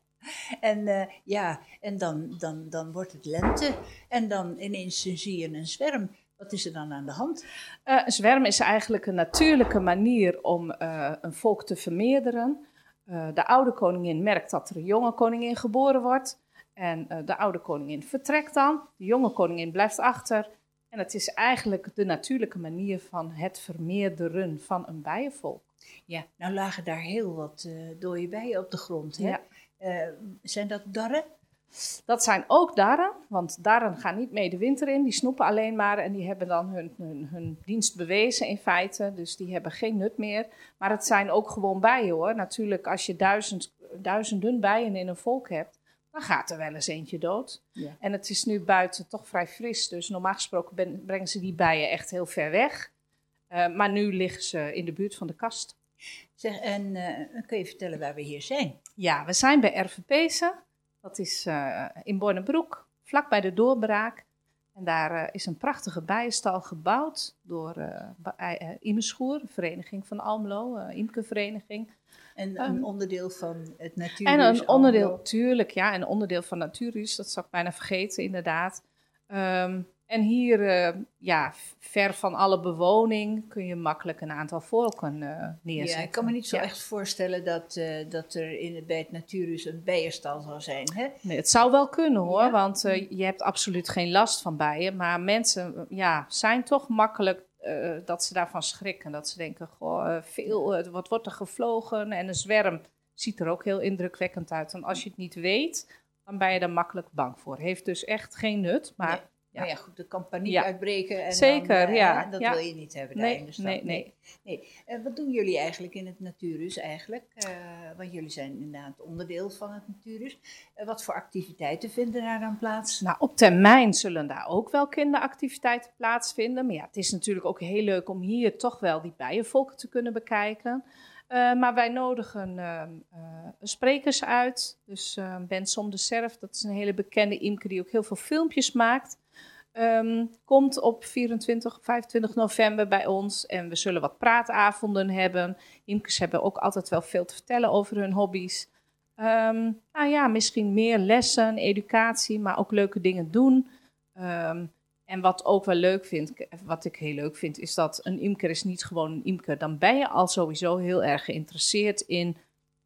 En ja, en dan, dan, dan wordt het lente. En dan ineens zie je een zwerm. Wat is er dan aan de hand? Een zwerm is eigenlijk een natuurlijke manier om een volk te vermeerderen. Eh, de oude koningin merkt dat er een jonge koningin geboren wordt. En eh, de oude koningin vertrekt dan. De jonge koningin blijft achter. En het is eigenlijk de natuurlijke manier van het vermeerderen van een bijenvolk. Ja, nou lagen daar heel wat eh dode bijen op de grond. Hè? Ja. Zijn dat darren? Dat zijn ook darren, want darren gaan niet mee de winter in. Die snoepen alleen maar en die hebben dan hun, hun, hun dienst bewezen in feite. Dus die hebben geen nut meer. Maar het zijn ook gewoon bijen hoor. Natuurlijk, als je duizend, duizenden bijen in een volk hebt, dan gaat er wel eens eentje dood. Ja. En het is nu buiten toch vrij fris, dus normaal gesproken ben- brengen ze die bijen echt heel ver weg. Eh, maar nu liggen ze in de buurt van de kast. Zeg, en eh, kun je vertellen waar we hier zijn? Ja, we zijn bij RVP'se. Dat is eh, in Bornebroek, vlak bij de doorbraak. En daar eh, is een prachtige bijenstal gebouwd door Ba- eh, Imeschoer, een vereniging van Almelo, een imkervereniging. En Ehm, een onderdeel van het natuur. En een onderdeel, tuurlijk, ja, een onderdeel van Natuurhuis, dat zou ik bijna vergeten, inderdaad. Ehm, en hier, eh, ja, ver van alle bewoning, kun je makkelijk een aantal volken eh neerzetten. Ja, ik kan me niet zo Ja. echt voorstellen dat, eh, dat er in het, bij het natuurhuis een bijenstal zou zijn. Hè? Nee, het zou wel kunnen hoor, Ja? want eh, je hebt absoluut geen last van bijen. Maar mensen eh, ja, zijn toch makkelijk eh, dat ze daarvan schrikken. Dat ze denken, goh, eh, veel, eh, wat wordt er gevlogen? En een zwerm ziet er ook heel indrukwekkend uit. En als je het niet weet, dan ben je er makkelijk bang voor. Heeft dus echt geen nut, maar Nee. Nou ja, goed, er kan paniek Ja. uitbreken. En Zeker, dan, eh, ja, Dat ja. wil je niet hebben daar in nee, de stad. nee, nee. nee. Eh, wat doen jullie eigenlijk in het natuurhuis eigenlijk? Eh, want jullie zijn inderdaad onderdeel van het natuurhuis. Wat voor activiteiten vinden daar dan plaats? Nou, op termijn zullen daar ook wel kinderactiviteiten plaatsvinden. Maar ja, het is natuurlijk ook heel leuk om hier toch wel die bijenvolken te kunnen bekijken. Maar wij nodigen ehm, eh, sprekers uit. Dus eh Ben Som de Serf, dat is een hele bekende imker die ook heel veel filmpjes maakt. Ehm, komt op 24, 25 november bij ons en we zullen wat praatavonden hebben. Imkers hebben ook altijd wel veel te vertellen over hun hobby's. Ehm, nou ja, misschien meer lessen, educatie, maar ook leuke dingen doen. Ehm, en wat ook wel leuk vind, wat ik heel leuk vind, is dat een imker is niet gewoon een imker. Dan ben je al sowieso heel erg geïnteresseerd in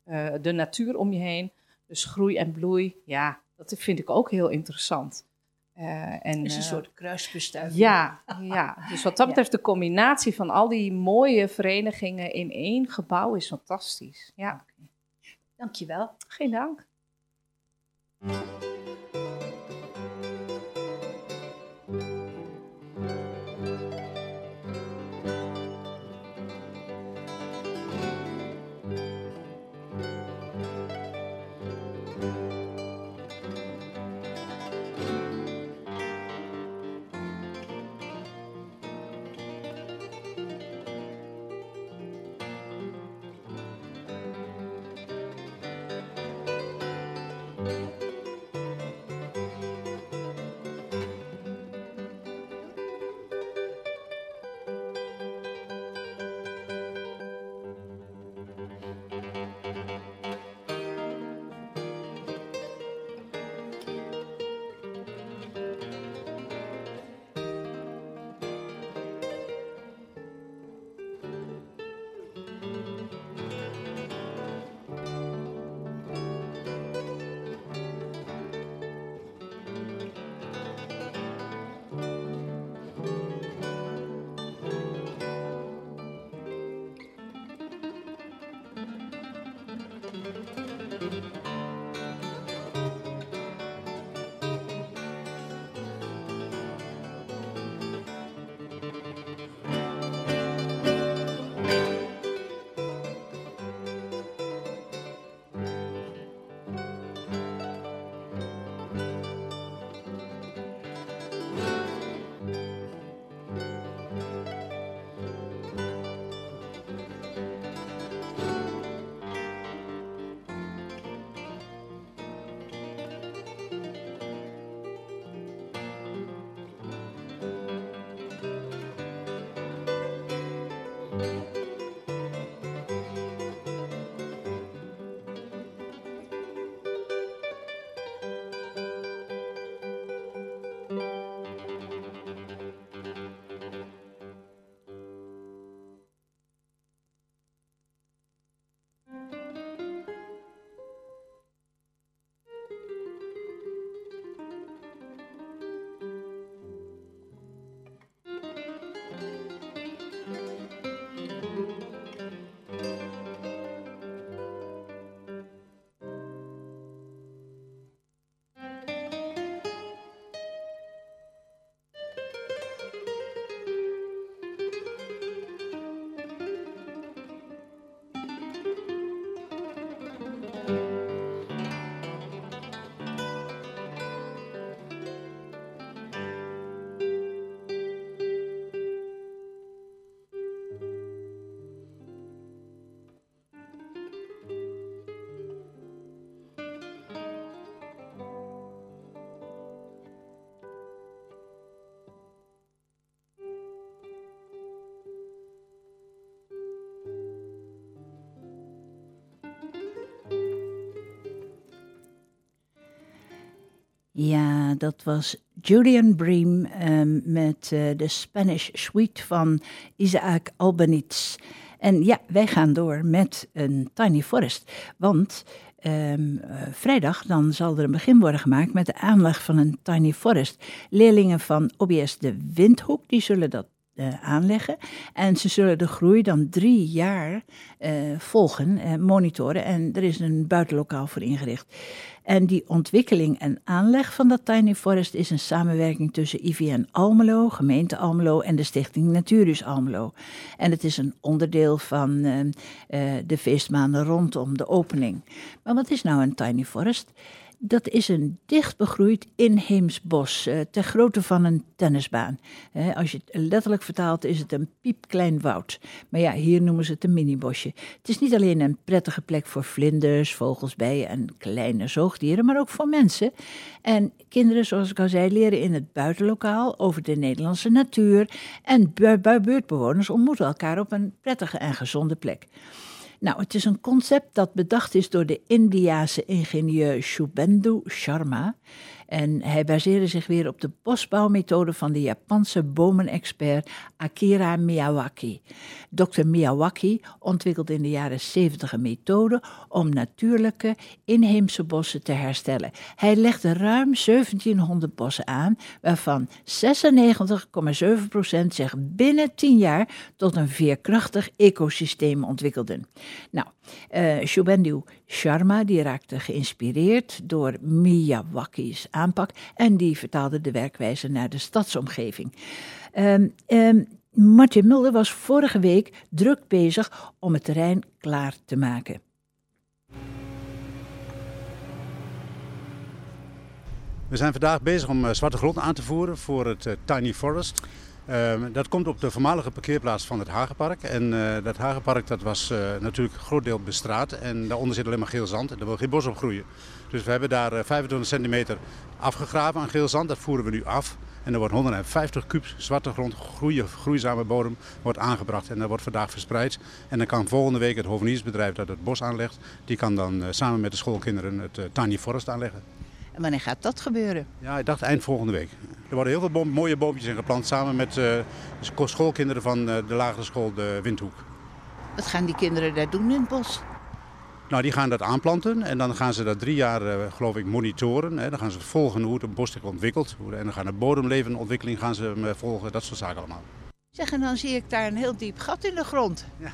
eh, de natuur om je heen. Dus groei en bloei, ja, dat vind ik ook heel interessant. Eh, en, is een eh, soort kruisbestuiving. ja, ja, dus wat dat betreft, de combinatie van al die mooie verenigingen in één gebouw is fantastisch. Ja, Dankjewel. geen dank. Dat was Julian Bream ehm, met eh, de Spanish Suite van Isaac Albanitz. En ja, wij gaan door met een Tiny Forest. Want ehm, eh, vrijdag dan zal er een begin worden gemaakt met de aanleg van een Tiny Forest. Leerlingen van OBS de Windhoek, die zullen dat eh, aanleggen. En ze zullen de groei dan drie jaar volgen, eh, monitoren. En er is een buitenlokaal voor ingericht. En die ontwikkeling en aanleg van dat Tiny Forest is een samenwerking tussen IVN Almelo, gemeente Almelo en de stichting Natuurus Almelo. En het is een onderdeel van eh, eh, de feestmaanden rondom de opening. Maar wat is nou een Tiny Forest? Dat is een dicht begroeid inheems bos, eh, ter grootte van een tennisbaan. Hè, als je het letterlijk vertaalt, is het een piepklein woud. Maar ja, hier noemen ze het een minibosje. Het is niet alleen een prettige plek voor vlinders, vogels, bijen en kleine zoogdieren, maar ook voor mensen. En kinderen, zoals ik al zei, leren in het buitenlokaal over de Nederlandse natuur. En bu- bu- buurtbewoners ontmoeten elkaar op een prettige en gezonde plek. Nou, het is een concept dat bedacht is door de Indiase ingenieur Shubhendu Sharma. En hij baseerde zich weer op de bosbouwmethode van de Japanse bomenexpert Akira Miyawaki. Dr. Miyawaki ontwikkelde in de jaren 70 een methode om natuurlijke inheemse bossen te herstellen. Hij legde ruim 1700 bossen aan, waarvan 96,7% zich binnen 10 jaar tot een veerkrachtig ecosysteem ontwikkelden. Nou, eh Shubhendu Sharma die raakte geïnspireerd door Miyawaki's aanpak en die vertaalde de werkwijze naar de stadsomgeving. Ehm, Martin Mulder was vorige week druk bezig om het terrein klaar te maken. We zijn vandaag bezig om eh, zwarte grond aan te voeren voor het eh, Tiny Forest. Ehm, dat komt op de voormalige parkeerplaats van het Hagenpark. En eh, dat Hagenpark dat was eh, natuurlijk een groot deel bestraat. En daaronder zit alleen maar geel zand en daar wil geen bos op groeien. Dus we hebben daar eh, 25 centimeter afgegraven aan geel zand. Dat voeren we nu af. En er wordt 150 kubus zwarte grond, groeizame bodem, wordt aangebracht. En dat wordt vandaag verspreid. En dan kan volgende week het hoveniersbedrijf dat het bos aanlegt, die kan dan eh, samen met de schoolkinderen het eh, Tiny Forest aanleggen. En wanneer gaat dat gebeuren? Ja, ik dacht eind volgende week. Er worden heel veel boom- mooie boompjes in geplant samen met eh, de scho- schoolkinderen van eh, de lagere school de Windhoek. Wat gaan die kinderen daar doen in het bos? Nou, die gaan dat aanplanten en dan gaan ze dat drie jaar, eh, geloof ik, monitoren. Hè. Dan gaan ze volgen hoe het bos zich ontwikkelt. En dan gaan de bodemlevenontwikkeling gaan ze volgen, dat soort zaken allemaal. Zeg, en dan zie ik daar een heel diep gat in de grond. Ja,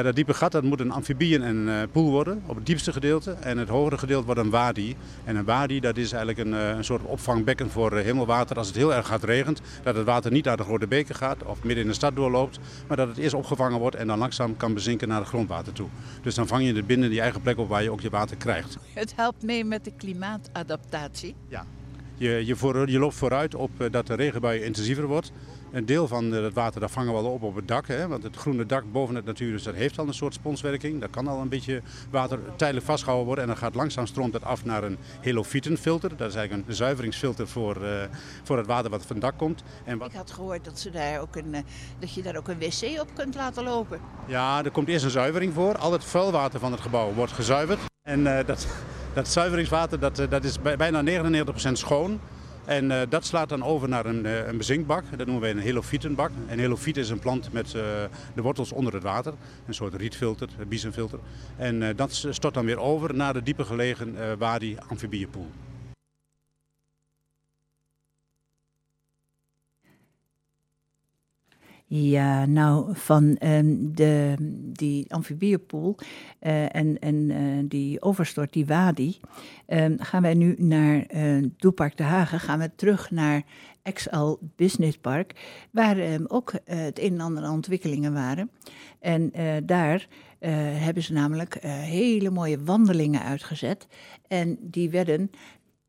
dat diepe gat dat moet een amfibieën en eh, poel worden op het diepste gedeelte. En het hogere gedeelte wordt een wadi. En een wadi dat is eigenlijk een, eh, een soort opvangbekken voor eh, hemelwater. Als het heel erg hard regent, dat het water niet naar de grote beken gaat of midden in de stad doorloopt. Maar dat het eerst opgevangen wordt en dan langzaam kan bezinken naar het grondwater toe. Dus dan vang je het binnen die eigen plek op waar je ook je water krijgt. Het helpt mee met de klimaatadaptatie. Je, je, voor, je loopt vooruit op dat de regenbui intensiever wordt. Een deel van eh, het water dat vangen we al op op het dak. Hè, want het groene dak boven het natuur dus dat heeft al een soort sponswerking. Daar kan al een beetje water tijdelijk vastgehouden worden. En dan gaat langzaam stroomt het af naar een helofietenfilter. Dat is eigenlijk een zuiveringsfilter voor, eh, voor het water wat van het dak komt. En wat, Ik had gehoord dat, ze daar ook een, eh, dat je daar ook een wc op kunt laten lopen. ja, er komt eerst een zuivering voor. Al het vuilwater van het gebouw wordt gezuiverd. En dat, dat zuiveringswater dat, dat is bij- bijna 99% schoon. En eh, dat slaat dan over naar een, eh, een bezinkbak. Dat noemen wij een helofietenbak. En helofiet is een plant met eh, de wortels onder het water. Een soort rietfilter, een biezenfilter. En dat stort dan weer over naar de dieper gelegen wadi amfibiepoel. Ja, nou, van ehm, de, die amfibiepoel eh, en, en eh, die overstort, die wadi, ehm, gaan wij nu naar eh Doepark de Hagen, gaan we terug naar XL Business Park, waar ehm, ook het een en ander ontwikkelingen waren. En daar hebben ze namelijk hele mooie wandelingen uitgezet. En die werden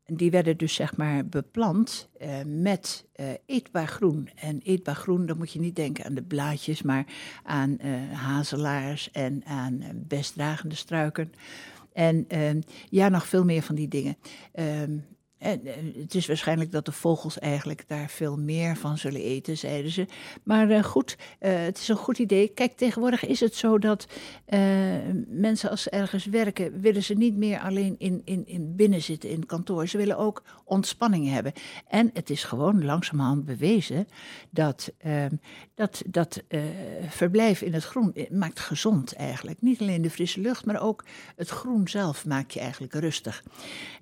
die werden dus zeg maar beplant eh, met eh, eetbaar groen. En eetbaar groen, dan moet je niet denken aan de blaadjes, maar aan eh, hazelaars en aan bestdragende struiken. En ehm, ja, nog veel meer van die dingen. En, het is waarschijnlijk dat de vogels eigenlijk daar veel meer van zullen eten, zeiden ze. Maar eh, goed, eh, het is een goed idee. Kijk, tegenwoordig is het zo dat eh, mensen als ze ergens werken, willen ze niet meer alleen in, in, in binnen zitten in kantoor. Ze willen ook ontspanning hebben. En het is gewoon langzamerhand bewezen dat ehm, dat, dat verblijf in het groen maakt gezond eigenlijk. Niet alleen de frisse lucht, maar ook het groen zelf maakt je eigenlijk rustig.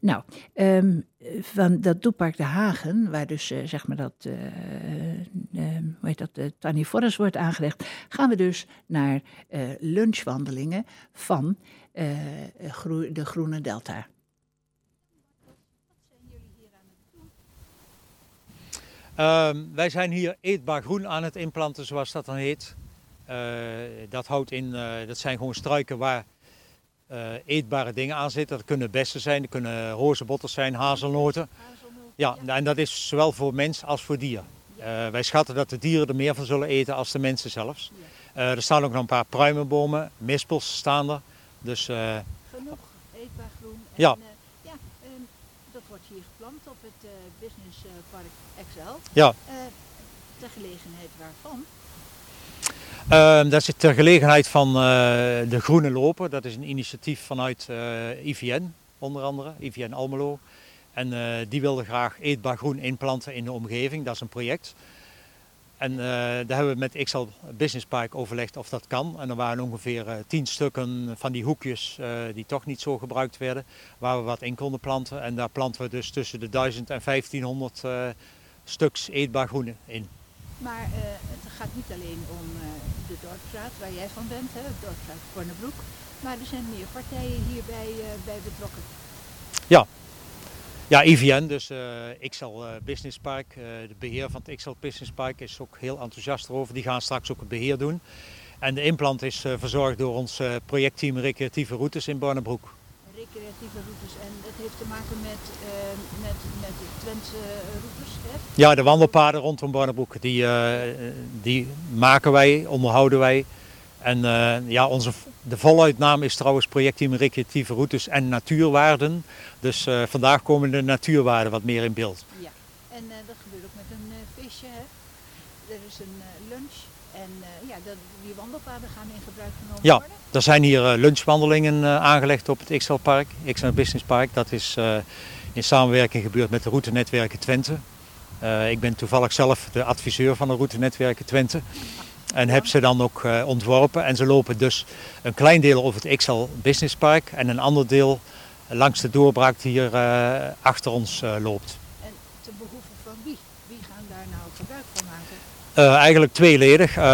Nou, ehm, van dat Doepark de Hagen, waar dus eh, zeg maar dat, eh, eh, hoe heet dat, de Forest wordt aangelegd, gaan we dus naar lunchwandelingen van de Groene Delta. Ehm, wij zijn hier eetbaar groen aan het inplanten, zoals dat dan heet. Dat houdt in, dat zijn gewoon struiken waar eetbare dingen aan zitten. Dat kunnen bessen zijn, dat kunnen rozenbotters zijn, hazelnoten. Ja, en dat is zowel voor mens als voor dier. Eh, wij schatten dat de dieren er meer van zullen eten als de mensen zelfs. Eh, er staan ook nog een paar pruimenbomen, mispels staan er. Dus eh, Genoeg eetbaar groen. En, Ja. eh, ja dat wordt hier geplant op het eh, Business eh, Park Excel. ja, Eh, ter gelegenheid waarvan? Ehm, dat is ter gelegenheid van eh, de Groene Lopen. Dat is een initiatief vanuit eh, IVN, onder andere, IVN Almelo. En eh, die wilde graag eetbaar groen inplanten in de omgeving. Dat is een project. En daar hebben we met XL Business Park overlegd of dat kan. En er waren ongeveer tien stukken van die hoekjes die toch niet zo gebruikt werden, waar we wat in konden planten. En daar planten we dus tussen de 1000 en 1500 eh, stuks eetbaar groen in. Maar eh, het gaat niet alleen om eh, de Dorpsraad, waar jij van bent, hè, Dorpsraad Kornebroek. Maar er zijn meer partijen hierbij eh, bij betrokken. Ja, IVN, dus XL Business Park, de beheer van het XL Business Park is ook heel enthousiast erover. Die gaan straks ook het beheer doen. En de implant is verzorgd door ons projectteam Recreatieve Routes in Bornebroek. Recreatieve routes. En dat heeft te maken met, eh, met, met de Twentse routes. Hè? Ja, de wandelpaden rondom Bornebroek, die, eh, die maken wij, onderhouden wij. En eh, ja, onze, de voluitnaam is trouwens projectteam Recreatieve Routes en Natuurwaarden. Dus vandaag komen de natuurwaarden wat meer in beeld. Ja. En dat gebeurt ook met een feestje. Hè? Er is een lunch. En ja, dat, die wandelpaden gaan in gebruik genomen Ja. worden. Er zijn hier eh, lunchwandelingen eh, aangelegd op het XL Park, XL Business Park. Dat is eh, in samenwerking gebeurd met de routenetwerken Twente. Ik ben toevallig zelf de adviseur van de routenetwerken Twente. En heb ze dan ook ontworpen. En ze lopen dus een klein deel over het XL Business Park en een ander deel langs de doorbraak die hier achter ons loopt. En ten behoeve van wie? Wie gaan daar nou gebruik van Eh, eigenlijk tweeledig. Eh,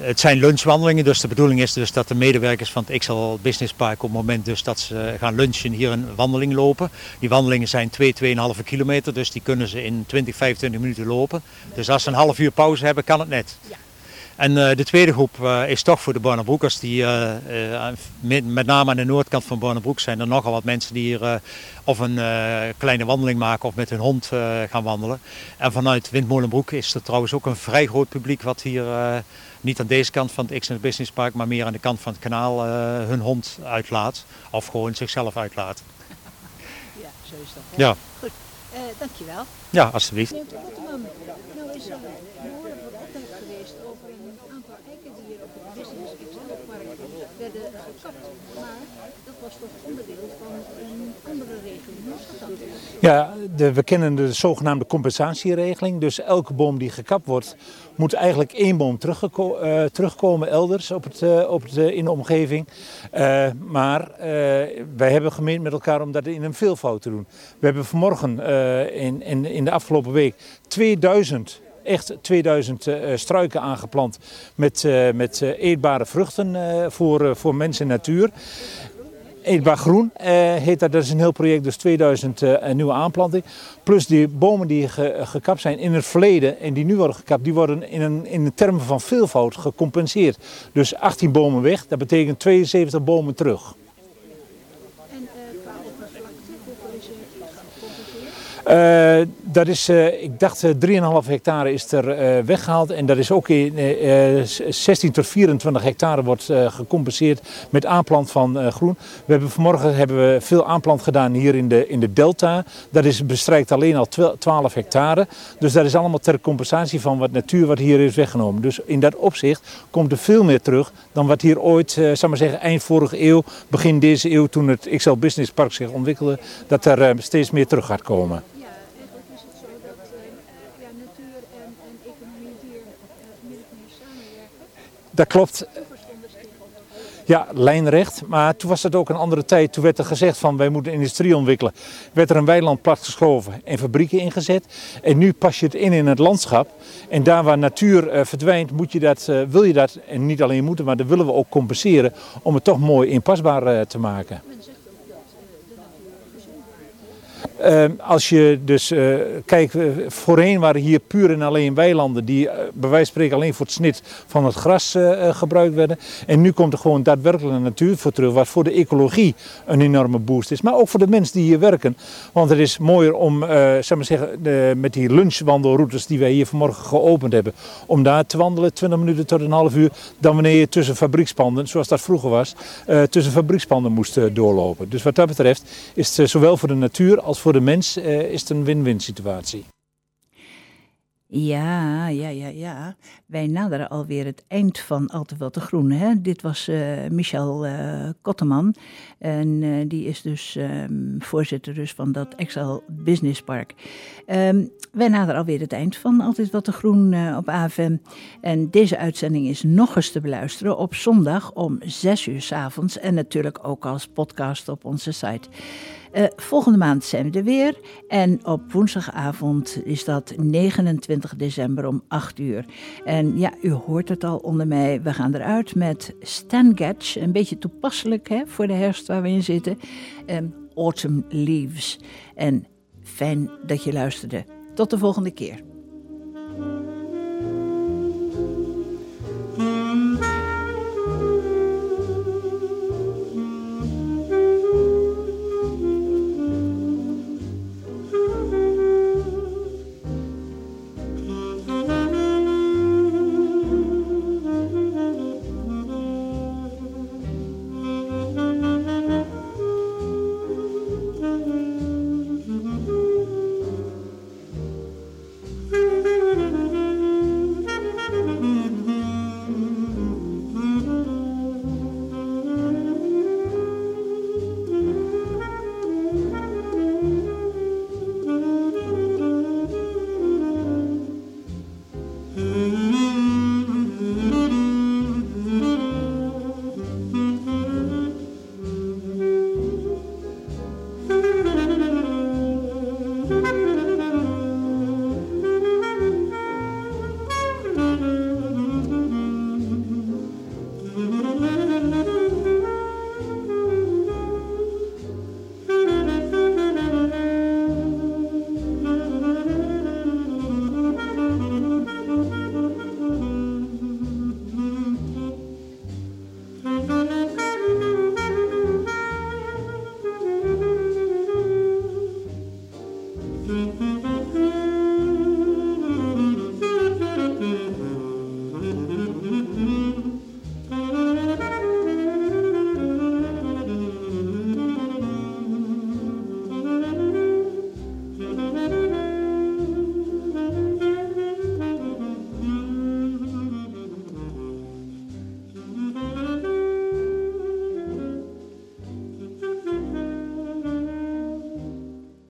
het, zijn lunchwandelingen, dus de bedoeling is dus dat de medewerkers van het XL Business Park op het moment dus dat ze gaan lunchen hier een wandeling lopen. Die wandelingen zijn 2, 2,5 kilometer, dus die kunnen ze in 20, 25 minuten lopen. Dus als ze een half uur pauze hebben, kan het net. En eh, de tweede groep eh, is toch voor de Bornebroekers. Die, eh, met, met name aan de noordkant van Bornebroek zijn er nogal wat mensen die hier of een kleine wandeling maken of met hun hond gaan wandelen. En vanuit Windmolenbroek is er trouwens ook een vrij groot publiek wat hier niet aan deze kant van het X Business Park, maar meer aan de kant van het kanaal hun hond uitlaat. Of gewoon zichzelf uitlaat. Ja, zo is dat. Hè? Ja, Goed, dankjewel. ja alsjeblieft. Nou is er opdracht geweest over een aantal eiken die hier op het Werden gekapt. Maar dat was toch onderdeel van een andere regeling. Ja, de, we kennen de zogenaamde compensatieregeling. Dus elke boom die gekapt wordt, moet eigenlijk één boom eh, terugkomen elders op het, eh, op eh, in de omgeving. Maar wij hebben gemeend met elkaar om dat in een veelvoud te doen. We hebben vanmorgen in, in, in de afgelopen week 2000 echt 2000 eh, struiken aangeplant met, eh, met eh, eetbare vruchten voor, voor mens en natuur. Eetbaar Groen heet dat. Dat is een heel project, dus 2000 eh, nieuwe aanplanting. Plus die bomen die ge- gekapt zijn in het verleden en die nu worden gekapt, die worden in, een, in de termen van veelvoud gecompenseerd. Dus 18 bomen weg, dat betekent 72 bomen terug. En eh, qua oppervlakte, hoeveel is er Eh, dat is, eh, ik dacht, eh, 3,5 hectare is er eh, weggehaald. En dat is ook in eh, eh, 16 tot 24 hectare wordt eh, gecompenseerd met aanplant van eh, groen. We hebben vanmorgen hebben we veel aanplant gedaan hier in de, in de delta. Dat is bestrijkt alleen al 12 hectare. Dus dat is allemaal ter compensatie van wat natuur wat hier is weggenomen. Dus in dat opzicht komt er veel meer terug dan wat hier ooit, eh zal maar zeggen, eind vorige eeuw, begin deze eeuw, toen het XL Business Park zich ontwikkelde, dat er eh, steeds meer terug gaat komen. Ja, eigenlijk is het zo dat eh, ja, natuur en, en economie hier eh, min of meer samenwerken. Dat klopt. Ja, lijnrecht. Maar toen was dat ook een andere tijd. Toen werd er gezegd van wij moeten industrie ontwikkelen. Werd er een weiland platgeschoven en fabrieken ingezet. En nu pas je het in in het landschap. En daar waar natuur eh, verdwijnt, moet je dat, eh, wil je dat, en niet alleen moeten, maar dat willen we ook compenseren. Om het toch mooi inpasbaar eh, te maken. Men zegt ook dat eh, de natuur gezond Eh, als je dus eh, kijkt, eh, voorheen waren hier puur en alleen weilanden die eh, bij wijze van spreken alleen voor het snit van het gras gebruikt werden. En nu komt er gewoon daadwerkelijk een natuur voor terug, wat voor de ecologie een enorme boost is. Maar ook voor de mensen die hier werken. Want het is mooier om, zeg maar zeggen, met die lunchwandelroutes die wij hier vanmorgen geopend hebben, om daar te wandelen 20 minuten tot een half uur, dan wanneer je tussen fabriekspanden, zoals dat vroeger was, tussen fabriekspanden moest doorlopen. Dus wat dat betreft is het zowel voor de natuur als voor de mens eh, is het een win-win situatie. Ja, ja, ja, ja. Wij naderen alweer het eind van Al te wel te groen. Hè? Dit was eh, Michel eh Kotteman. En die is dus ehm, voorzitter dus van dat Excel Business Park. Ehm, wij naderen alweer het eind van Altijd wat te groen op AFM. En deze uitzending is nog eens te beluisteren op zondag om 6 uur s avonds. En natuurlijk ook als podcast op onze site. Eh, volgende maand zijn we er weer. En op woensdagavond is dat 29 december om 8 uur. En ja, u hoort het al onder mij. We gaan eruit met Stan Getch. Een beetje toepasselijk hè, voor de herfst waar we in zitten. Ehm, Autumn Leaves. En fijn dat je luisterde. Tot de volgende keer.